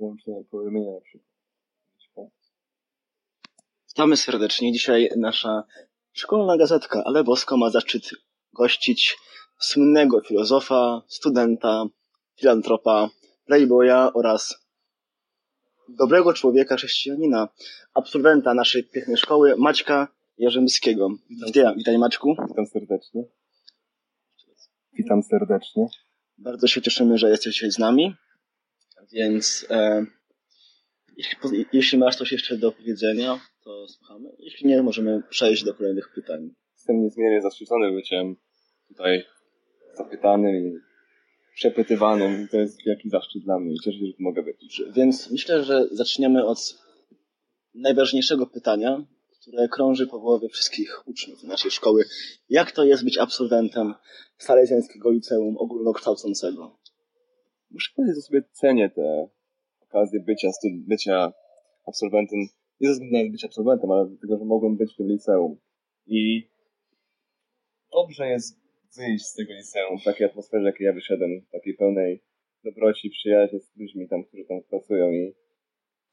wyłącznie powiadomienia na przykład. Witamy serdecznie. Dzisiaj nasza szkolna gazetka Ale Bosko ma zaszczyt gościć słynnego filozofa, studenta, filantropa, playboya oraz dobrego człowieka, chrześcijanina, absolwenta naszej pięknej szkoły, Maćka Jarzymskiego. Witaj, witaj Maćku. Witam serdecznie. Witam serdecznie. Bardzo się cieszymy, że jesteś dzisiaj z nami. Więc e, jeśli, jeśli masz coś jeszcze do powiedzenia, to słuchamy. Jeśli nie, możemy przejść do kolejnych pytań. Jestem niezmiernie zaszczycony byciem tutaj zapytanym i przepytywanym. To jest wielki zaszczyt dla mnie i cieszę się, że tu mogę być. Więc myślę, że zaczniemy od najważniejszego pytania, które krąży po głowie wszystkich uczniów naszej szkoły. Jak to jest być absolwentem Salezjańskiego Liceum Ogólnokształcącego? Muszę powiedzieć, że sobie cenię te okazje bycia, bycia absolwentem. Nie ze względu na bycie absolwentem, ale dlatego, że mogłem być w tym liceum. I dobrze jest wyjść z tego liceum w takiej atmosferze, jakiej ja wyszedłem, takiej pełnej dobroci przyjaźni z ludźmi tam, którzy tam pracują i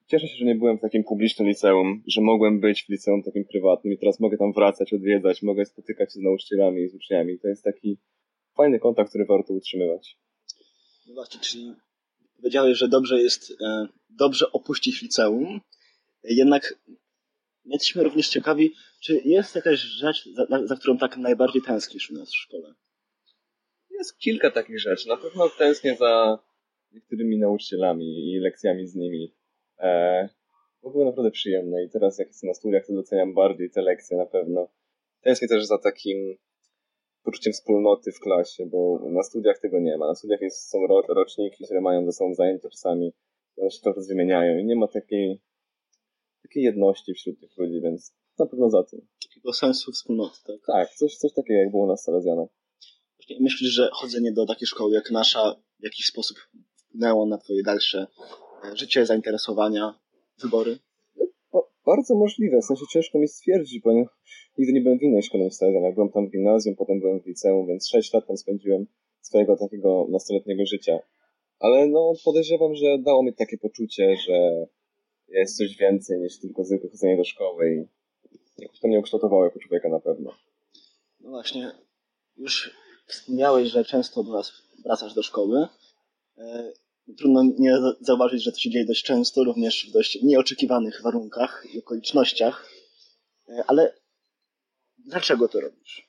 cieszę się, że nie byłem w takim publicznym liceum, że mogłem być w liceum takim prywatnym i teraz mogę tam wracać, odwiedzać, mogę spotykać się z nauczycielami i z uczniami. To jest taki fajny kontakt, który warto utrzymywać. No właśnie, czyli powiedziałeś, że dobrze jest e, dobrze opuścić liceum, jednak jesteśmy również ciekawi, czy jest jakaś rzecz, za, za którą tak najbardziej tęsknisz u nas w szkole? Jest kilka takich rzeczy. Na pewno tęsknię za niektórymi nauczycielami i lekcjami z nimi. E, bo były naprawdę przyjemne i teraz jak jestem na studiach, to doceniam bardziej te lekcje na pewno. Tęsknię też za takim poczuciem wspólnoty w klasie, bo na studiach tego nie ma. Na studiach jest, są ro, roczniki, które mają ze sobą zajęcia czasami, one się trochę wymieniają i nie ma takiej, takiej jedności wśród tych ludzi, więc na pewno za tym. Takiego sensu wspólnoty, tak? Tak, coś, coś takiego jak było w Salezjanach. Myślisz, że chodzenie do takiej szkoły jak nasza w jakiś sposób wpłynęło na twoje dalsze e, życie, zainteresowania, wybory? Ba- bardzo możliwe, w sensie ciężko mi stwierdzić, bo nie, nigdy nie byłem w innej szkole niż. Byłem tam w gimnazjum, potem byłem w liceum, więc 6 lat tam spędziłem swojego takiego nastoletniego życia. Ale no podejrzewam, że dało mi takie poczucie, że jest coś więcej niż tylko zwykłe chodzenie do szkoły i jakoś to mnie ukształtowało jako człowieka na pewno. No właśnie, już wspomniałeś, że często wracasz do szkoły. Trudno nie za- zauważyć, że to się dzieje dość często, również w dość nieoczekiwanych warunkach i okolicznościach. E, Ale dlaczego to robisz?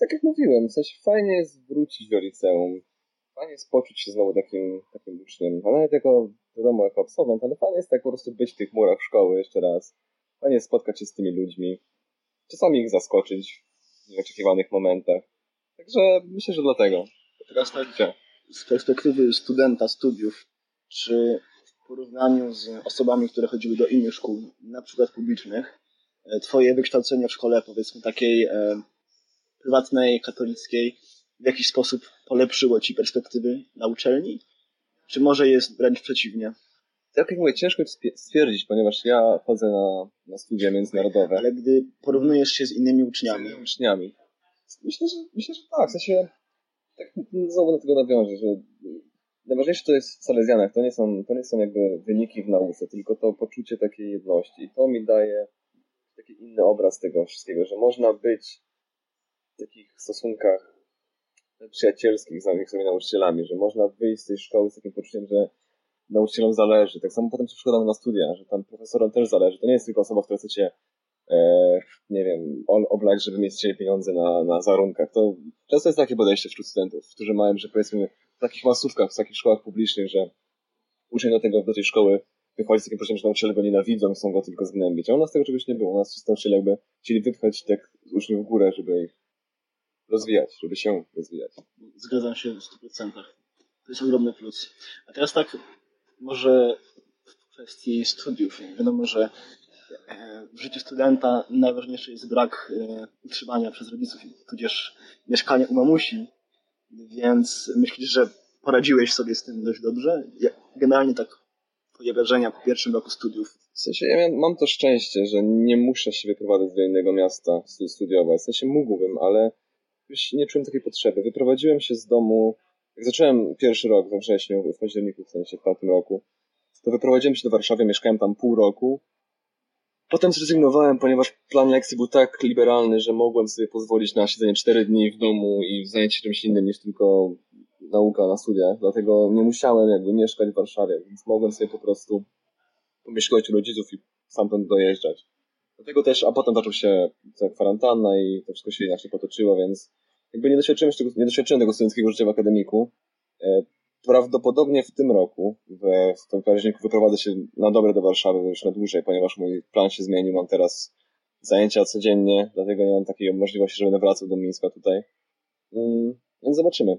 tak jak mówiłem, w sensie fajnie jest wrócić do liceum, fajnie jest poczuć się znowu takim, takim uczniem, a nawet jako, wiadomo, jako absolwent, ale fajnie jest tak po prostu być w tych murach szkoły jeszcze raz. Fajnie jest spotkać się z tymi ludźmi, czasami ich zaskoczyć w nieoczekiwanych momentach. Także myślę, że dlatego. Teraz tak? Z perspektywy studenta studiów, czy w porównaniu z osobami, które chodziły do innych szkół, na przykład publicznych, e, twoje wykształcenie w szkole, powiedzmy takiej e, prywatnej, katolickiej, w jakiś sposób polepszyło ci perspektywy na uczelni? Czy może jest wręcz przeciwnie? Tak jak mówię, ciężko stwierdzić, ponieważ ja chodzę na, na studia międzynarodowe. Ale gdy porównujesz się z innymi uczniami, z uczniami. Myślę, że, myślę, że tak. W sensie, tak znowu do tego nawiążę, że najważniejsze to jest w Salezjanach. To nie są, to nie są jakby wyniki w nauce, tylko to poczucie takiej jedności. I to mi daje taki inny obraz tego wszystkiego, że można być w takich stosunkach przyjacielskich z swoimi nauczycielami, że można wyjść z tej szkoły z takim poczuciem, że nauczycielom zależy. Tak samo potem się przykładamy na studia, że tam profesorom też zależy. To nie jest tylko osoba, która chce cię nie wiem, oblać, żeby mieć z pieniądze na, na zarunkach. To często jest takie podejście wśród studentów, którzy mają, że powiedzmy w takich masówkach, w takich szkołach publicznych, że uczeń do, tego, do tej szkoły wychodzi z takim poczuciem, że nauczyciele go nienawidzą, chcą go tylko zgnębić. A u nas tego czegoś nie było. U nas wszyscy nauczyciele jakby chcieli wypchać tak uczniów w górę, żeby ich rozwijać, żeby się rozwijać. zgadzam się w 100%. To jest ogromny plus. A teraz tak, może w kwestii studiów. Wiadomo, że e, w życiu studenta najważniejszy jest brak e, utrzymania przez rodziców, tudzież mieszkania u mamusi, więc myślisz, że poradziłeś sobie z tym dość dobrze? Generalnie tak twoje wrażenia po pierwszym roku studiów. W sensie ja mam to szczęście, że nie muszę się wyprowadzać do innego miasta stu- studiować. W sensie mógłbym, ale nie czułem takiej potrzeby. Wyprowadziłem się z domu jak zacząłem pierwszy rok we wrześniu, w październiku w sensie w tamtym roku, to wyprowadziłem się do Warszawy, mieszkałem tam pół roku. Potem zrezygnowałem, ponieważ plan lekcji był tak liberalny, że mogłem sobie pozwolić na siedzenie cztery dni w domu i zajęcie się czymś innym niż tylko nauka na studiach. Dlatego nie musiałem jakby mieszkać w Warszawie, więc mogłem sobie po prostu pomieszkać u rodziców i stamtąd dojeżdżać. Dlatego też, a potem zaczął się ta kwarantanna i to wszystko się inaczej potoczyło, więc jakby nie doświadczyłem, nie doświadczyłem tego studenckiego życia w akademiku. Prawdopodobnie w tym roku, w, w tym październiku wyprowadzę się na dobre do Warszawy już na dłużej, ponieważ mój plan się zmienił. Mam teraz zajęcia codziennie, dlatego nie mam takiej możliwości, że będę wracał do Mińska tutaj. Mm, więc zobaczymy.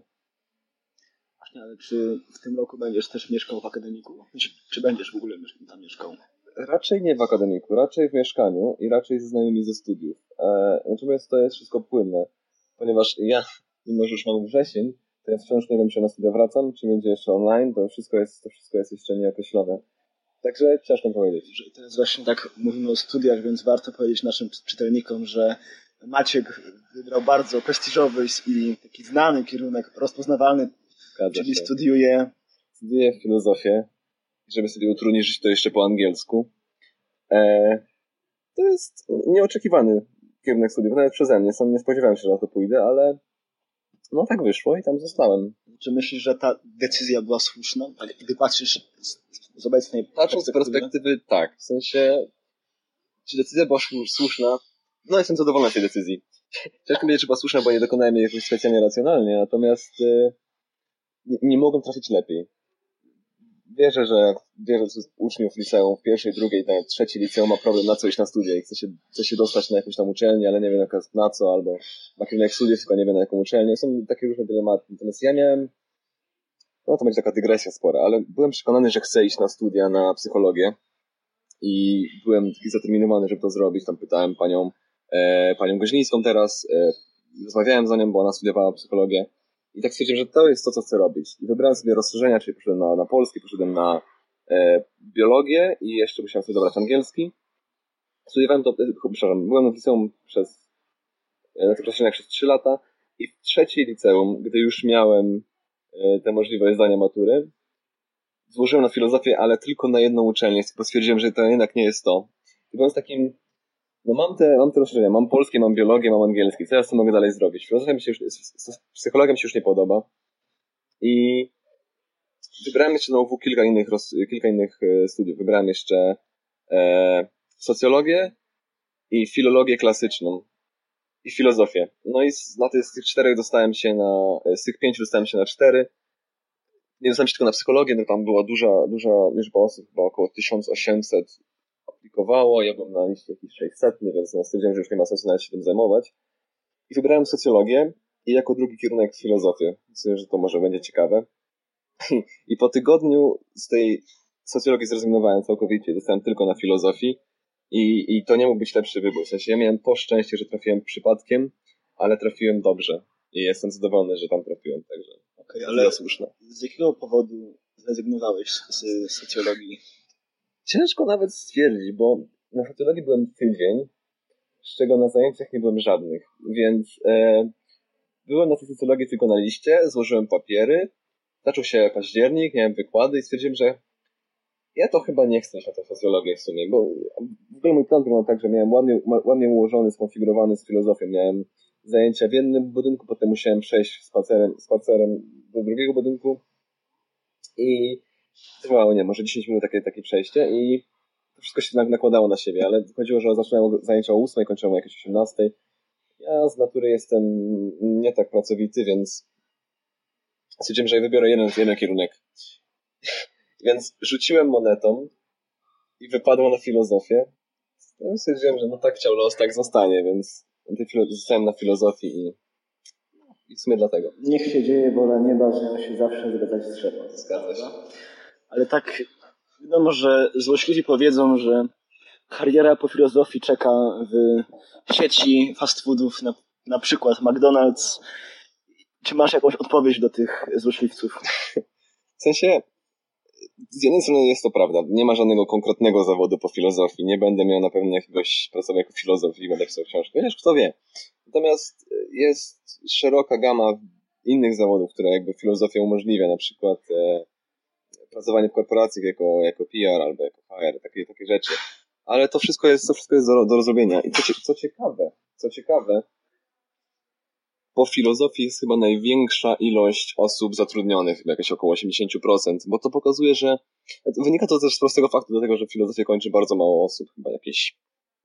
Właśnie, ale czy w tym roku będziesz też mieszkał w akademiku? Czy, czy będziesz w ogóle tam mieszkał? Raczej nie w akademiku, raczej w mieszkaniu i raczej ze znajomymi ze studiów. E, natomiast to jest wszystko płynne, ponieważ ja, mimo że już mam wrzesień, to ja wciąż nie wiem, czy na studia wracam, czy będzie jeszcze online, to wszystko jest, to wszystko jest jeszcze nieokreślone. Także ciężko powiedzieć. Teraz właśnie tak mówimy o studiach, więc warto powiedzieć naszym czytelnikom, że Maciek wybrał bardzo prestiżowy i taki znany kierunek, rozpoznawalny, Zgadza czyli się. studiuje... Studiuje filozofię żeby sobie utrudnić to jeszcze po angielsku. E, to jest nieoczekiwany kierunek studiów, nawet przeze mnie. Sam nie spodziewałem się, że na to pójdę, ale no tak wyszło i tam zostałem. Czy myślisz, że ta decyzja była słuszna? Tak, gdy patrzysz z, z obecnej Patrząc z perspektywy, tak. W sensie, czy decyzja była słuszna? No jestem zadowolony z tej decyzji. Ciężko powiedzieć, czy była słuszna, bo nie dokonałem jej jakoś specjalnie racjonalnie, natomiast y, nie, nie mogłem trafić lepiej wierzę, że wiele uczniów liceum pierwszej, drugiej, nawet trzeciej liceum ma problem na co iść na studia i chce się, chce się dostać na jakąś tam uczelnię, ale nie wie na co, albo ma kierunek studiów, tylko nie wie na jaką uczelnię. Są takie różne dylematy. Natomiast ja miałem, no to będzie taka dygresja spora, ale byłem przekonany, że chcę iść na studia na psychologię i byłem taki zaterminowany, żeby to zrobić. Tam pytałem panią, e, panią Goźlińską teraz, e, rozmawiałem z nią, bo ona studiowała psychologię i tak stwierdziłem, że to jest to, co chcę robić. I wybrałem sobie rozszerzenia, czyli poszedłem na, na polski, poszedłem na e, biologię i jeszcze musiałem sobie dobrać angielski. Studiowałem to, e, przepraszam, byłem w liceum przez, e, na tych rozszerzeniach przez 3 lata i w trzeciej liceum, gdy już miałem e, tę możliwość zdania matury, złożyłem na filozofię, ale tylko na jedną uczelnię, bo stwierdziłem, że to jednak nie jest to. I byłem z takim no mam te, mam te rozszerzenia, mam polskie, mam biologię, mam angielski. Co ja tym mogę dalej zrobić? Filozofia mi się już, psychologiem się już nie podoba. I wybrałem jeszcze znowu kilka innych, kilka innych e, studiów. Wybrałem jeszcze e, socjologię i filologię klasyczną i filozofię. No i z, na tych, z tych czterech dostałem się na, z tych pięciu dostałem się na cztery. Nie dostałem się tylko na psychologię, no tam była duża, duża liczba osób, chyba około 1800 aplikowało, ja byłem na liście jakiś 600, więc no, stwierdziłem, że już nie ma sensu nawet się tym zajmować. I wybrałem socjologię i jako drugi kierunek filozofię. Myślę, że to może będzie ciekawe. I po tygodniu z tej socjologii zrezygnowałem całkowicie, dostałem tylko na filozofii i, i to nie mógł być lepszy wybór. W sensie ja miałem to szczęście, że trafiłem przypadkiem, ale trafiłem dobrze i jestem zadowolony, że tam trafiłem, także okay, ale słuszne. Z jakiego powodu zrezygnowałeś z, z socjologii? Ciężko nawet stwierdzić, bo na socjologii byłem tydzień, z czego na zajęciach nie byłem żadnych, więc e, byłem na tej socjologii tylko na liście, złożyłem papiery, zaczął się październik, miałem wykłady i stwierdziłem, że ja to chyba nie chcę iść na tę socjologię w sumie, bo w ogóle mój plan wyglądał tak, że miałem ładnie, ładnie ułożony, skonfigurowany z filozofią, miałem zajęcia w jednym budynku, potem musiałem przejść spacerem, spacerem do drugiego budynku i trwało, nie, może 10 minut takie, takie przejście i wszystko się nakładało na siebie, ale chodziło, że zaczynałem zajęcia o 8, kończyłem o jakieś 18. Ja z natury jestem nie tak pracowity, więc stwierdziłem, że wybiorę jeden, jeden kierunek. Więc rzuciłem monetą i wypadło na filozofię. No stwierdziłem, że no tak chciał los, tak zostanie, więc zostałem na filozofii i i w sumie dlatego. Niech się dzieje wola nieba, że się zawsze zgadzać trzeba. Zgadza się ale tak wiadomo, że złośliwi powiedzą, że kariera po filozofii czeka w sieci fast foodów, na, na przykład McDonald's. Czy masz jakąś odpowiedź do tych złośliwców? W sensie, z jednej strony jest to prawda, nie ma żadnego konkretnego zawodu po filozofii, nie będę miał na pewno jakiegoś pracować jako filozof i będę pisał książkę, chociaż kto wie. Natomiast jest szeroka gama innych zawodów, które jakby filozofia umożliwia, na przykład e, pracowanie w korporacjach jako, jako PR albo jako HR, takie, takie rzeczy. Ale to wszystko jest, to wszystko jest do, do zrobienia. I co, co ciekawe, co ciekawe, po filozofii jest chyba największa ilość osób zatrudnionych, chyba jakieś około 80%, bo to pokazuje, że wynika to też z prostego faktu do tego, że filozofię kończy bardzo mało osób, chyba jakieś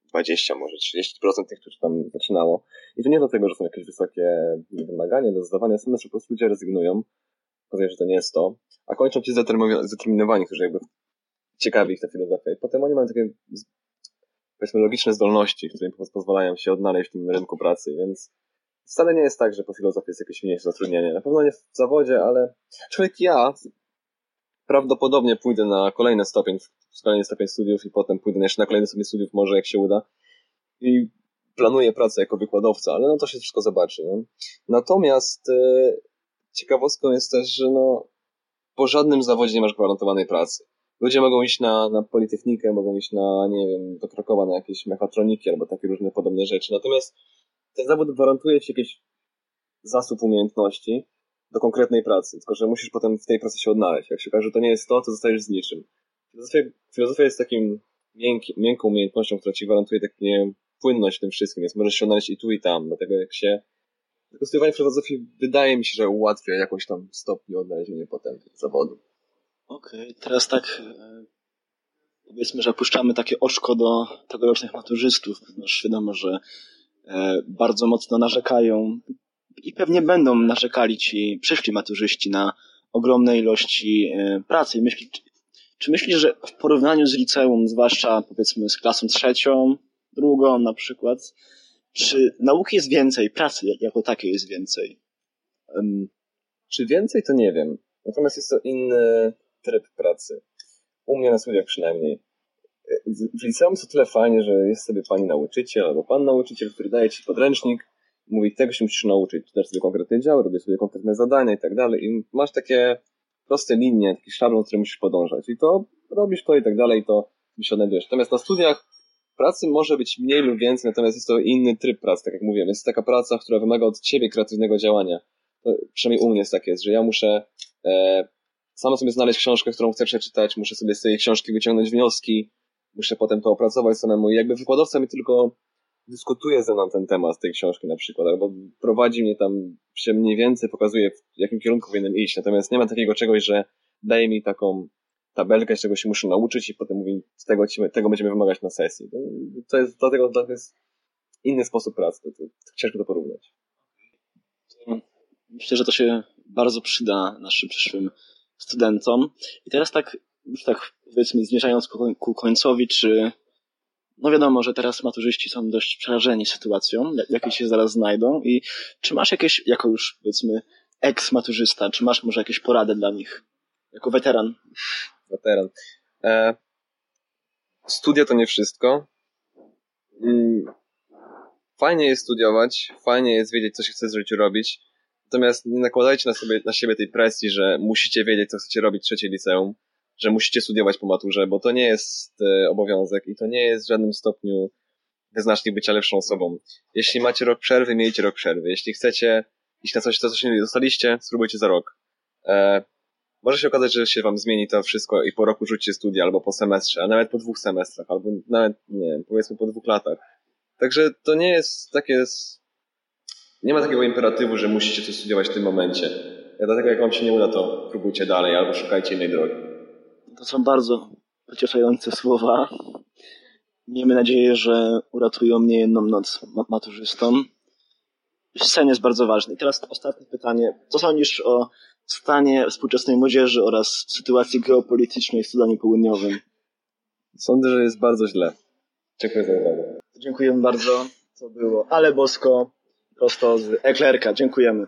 20, może 30% tych, którzy tam zaczynało. I to nie dlatego, że są jakieś wysokie wymagania do zdawania semestru, po prostu ludzie rezygnują. Okazuje że to nie jest to. A kończą ci zdeterminowa- zdeterminowani, którzy jakby ciekawi ich ta filozofia. I potem oni mają takie, powiedzmy, logiczne zdolności, które im pozwalają się odnaleźć w tym rynku pracy, więc wcale nie jest tak, że po filozofii jest jakieś mniejsze zatrudnienie. Na pewno nie w zawodzie, ale człowiek ja prawdopodobnie pójdę na kolejny stopień, kolejny stopień studiów i potem pójdę jeszcze na kolejny stopień studiów, może jak się uda. I planuję pracę jako wykładowca, ale no to się wszystko zobaczy. Nie? Natomiast e, ciekawostką jest też, że no, po żadnym zawodzie nie masz gwarantowanej pracy. Ludzie mogą iść na, na Politechnikę, mogą iść na, nie wiem, do Krakowa na jakieś mechatroniki albo takie różne podobne rzeczy. Natomiast ten zawód gwarantuje ci jakiś zasób umiejętności do konkretnej pracy, tylko że musisz potem w tej pracy się odnaleźć. Jak się okaże, że to nie jest to, to zostajesz z niczym. Filozofia, filozofia jest takim miękki, miękką umiejętnością, która ci gwarantuje takie płynność w tym wszystkim, więc możesz się odnaleźć i tu i tam, dlatego jak się studiowanie filozofii wydaje mi się, że ułatwia jakąś tam stopniu odnalezienie potem zawodu. Okej, teraz tak e, powiedzmy, że opuszczamy takie oczko do tegorocznych maturzystów, ponieważ wiadomo, że e, bardzo mocno narzekają i pewnie będą narzekali ci przyszli maturzyści na ogromne ilości e, pracy. Myśli, czy, czy myślisz, że w porównaniu z liceum, zwłaszcza powiedzmy z klasą trzecią, drugą na przykład, czy nauki jest więcej, pracy jako takiej jest więcej? Em, czy więcej, to nie wiem. Natomiast jest to inny tryb pracy. U mnie na studiach przynajmniej. W w liceum jest o tyle fajnie, że jest sobie pani nauczyciel albo pan nauczyciel, który daje ci podręcznik, mówi, tego się musisz nauczyć, dasz sobie konkretny dział, robisz sobie konkretne zadania i tak dalej i masz takie proste linie, taki szablon, który musisz podążać i to robisz to i tak dalej, to się odnajdujesz. Natomiast na studiach pracy może być mniej lub więcej, natomiast jest to inny tryb pracy, tak jak mówiłem. Jest taka praca, która wymaga od ciebie kreatywnego działania. To przynajmniej u mnie jest tak jest, że ja muszę e, sam sobie znaleźć książkę, którą chcę przeczytać, muszę sobie z tej książki wyciągnąć wnioski, muszę potem to opracować samemu i jakby wykładowca mi tylko dyskutuje ze mną ten temat tej książki na przykład, albo prowadzi mnie tam, się mniej więcej pokazuje, w jakim kierunku powinienem iść. Natomiast nie ma takiego czegoś, że daje mi taką tabelkę, z czego się muszę nauczyć i potem mówi, z tego, tego będziemy wymagać na sesji. To, jest, dlatego to jest inny sposób pracy. To, to, to ciężko to porównać. Myślę, że to się bardzo przyda naszym przyszłym studentom. I teraz tak, już tak powiedzmy zmierzając ku, ku końcowi, czy no wiadomo, że teraz maturzyści są dość przerażeni sytuacją, jak- jakiej się zaraz znajdą i czy masz jakieś, jako już powiedzmy ex-maturzysta, czy masz może jakieś porady dla nich? Jako weteran. Weteran. E, studia to nie wszystko. Mm, Fajnie jest studiować, fajnie jest wiedzieć, co się chce w życiu robić. Natomiast nie nakładajcie na, sobie, na siebie tej presji, że musicie wiedzieć, co chcecie robić w trzeciej liceum, że musicie studiować po maturze, bo to nie jest e, obowiązek i to nie jest w żadnym stopniu wyznacznik bycia lepszą osobą. Jeśli macie rok przerwy, miejcie rok przerwy. Jeśli chcecie iść na coś, co nie dostaliście, spróbujcie za rok. E, może się okazać, że się wam zmieni to wszystko i po roku rzucicie studia, albo po semestrze, a nawet po dwóch semestrach, albo nawet, nie wiem, powiedzmy po dwóch latach. Także to nie jest takie, nie ma takiego imperatywu, że musicie coś studiować w tym momencie. Dlatego jak wam się nie uda, to próbujcie dalej, albo szukajcie innej drogi. To są bardzo pocieszające słowa. Miejmy nadzieję, że uratują mnie jedną noc ma- maturzystom. Sen jest bardzo ważny. I teraz ostatnie pytanie. Co sądzisz o stanie współczesnej młodzieży oraz sytuacji geopolitycznej w Sudanie Południowym? Sądzę, że jest bardzo źle. Dziękuję za uwagę. Dziękujemy bardzo. To było Ale Bosko, prosto z Eklerka. Dziękujemy.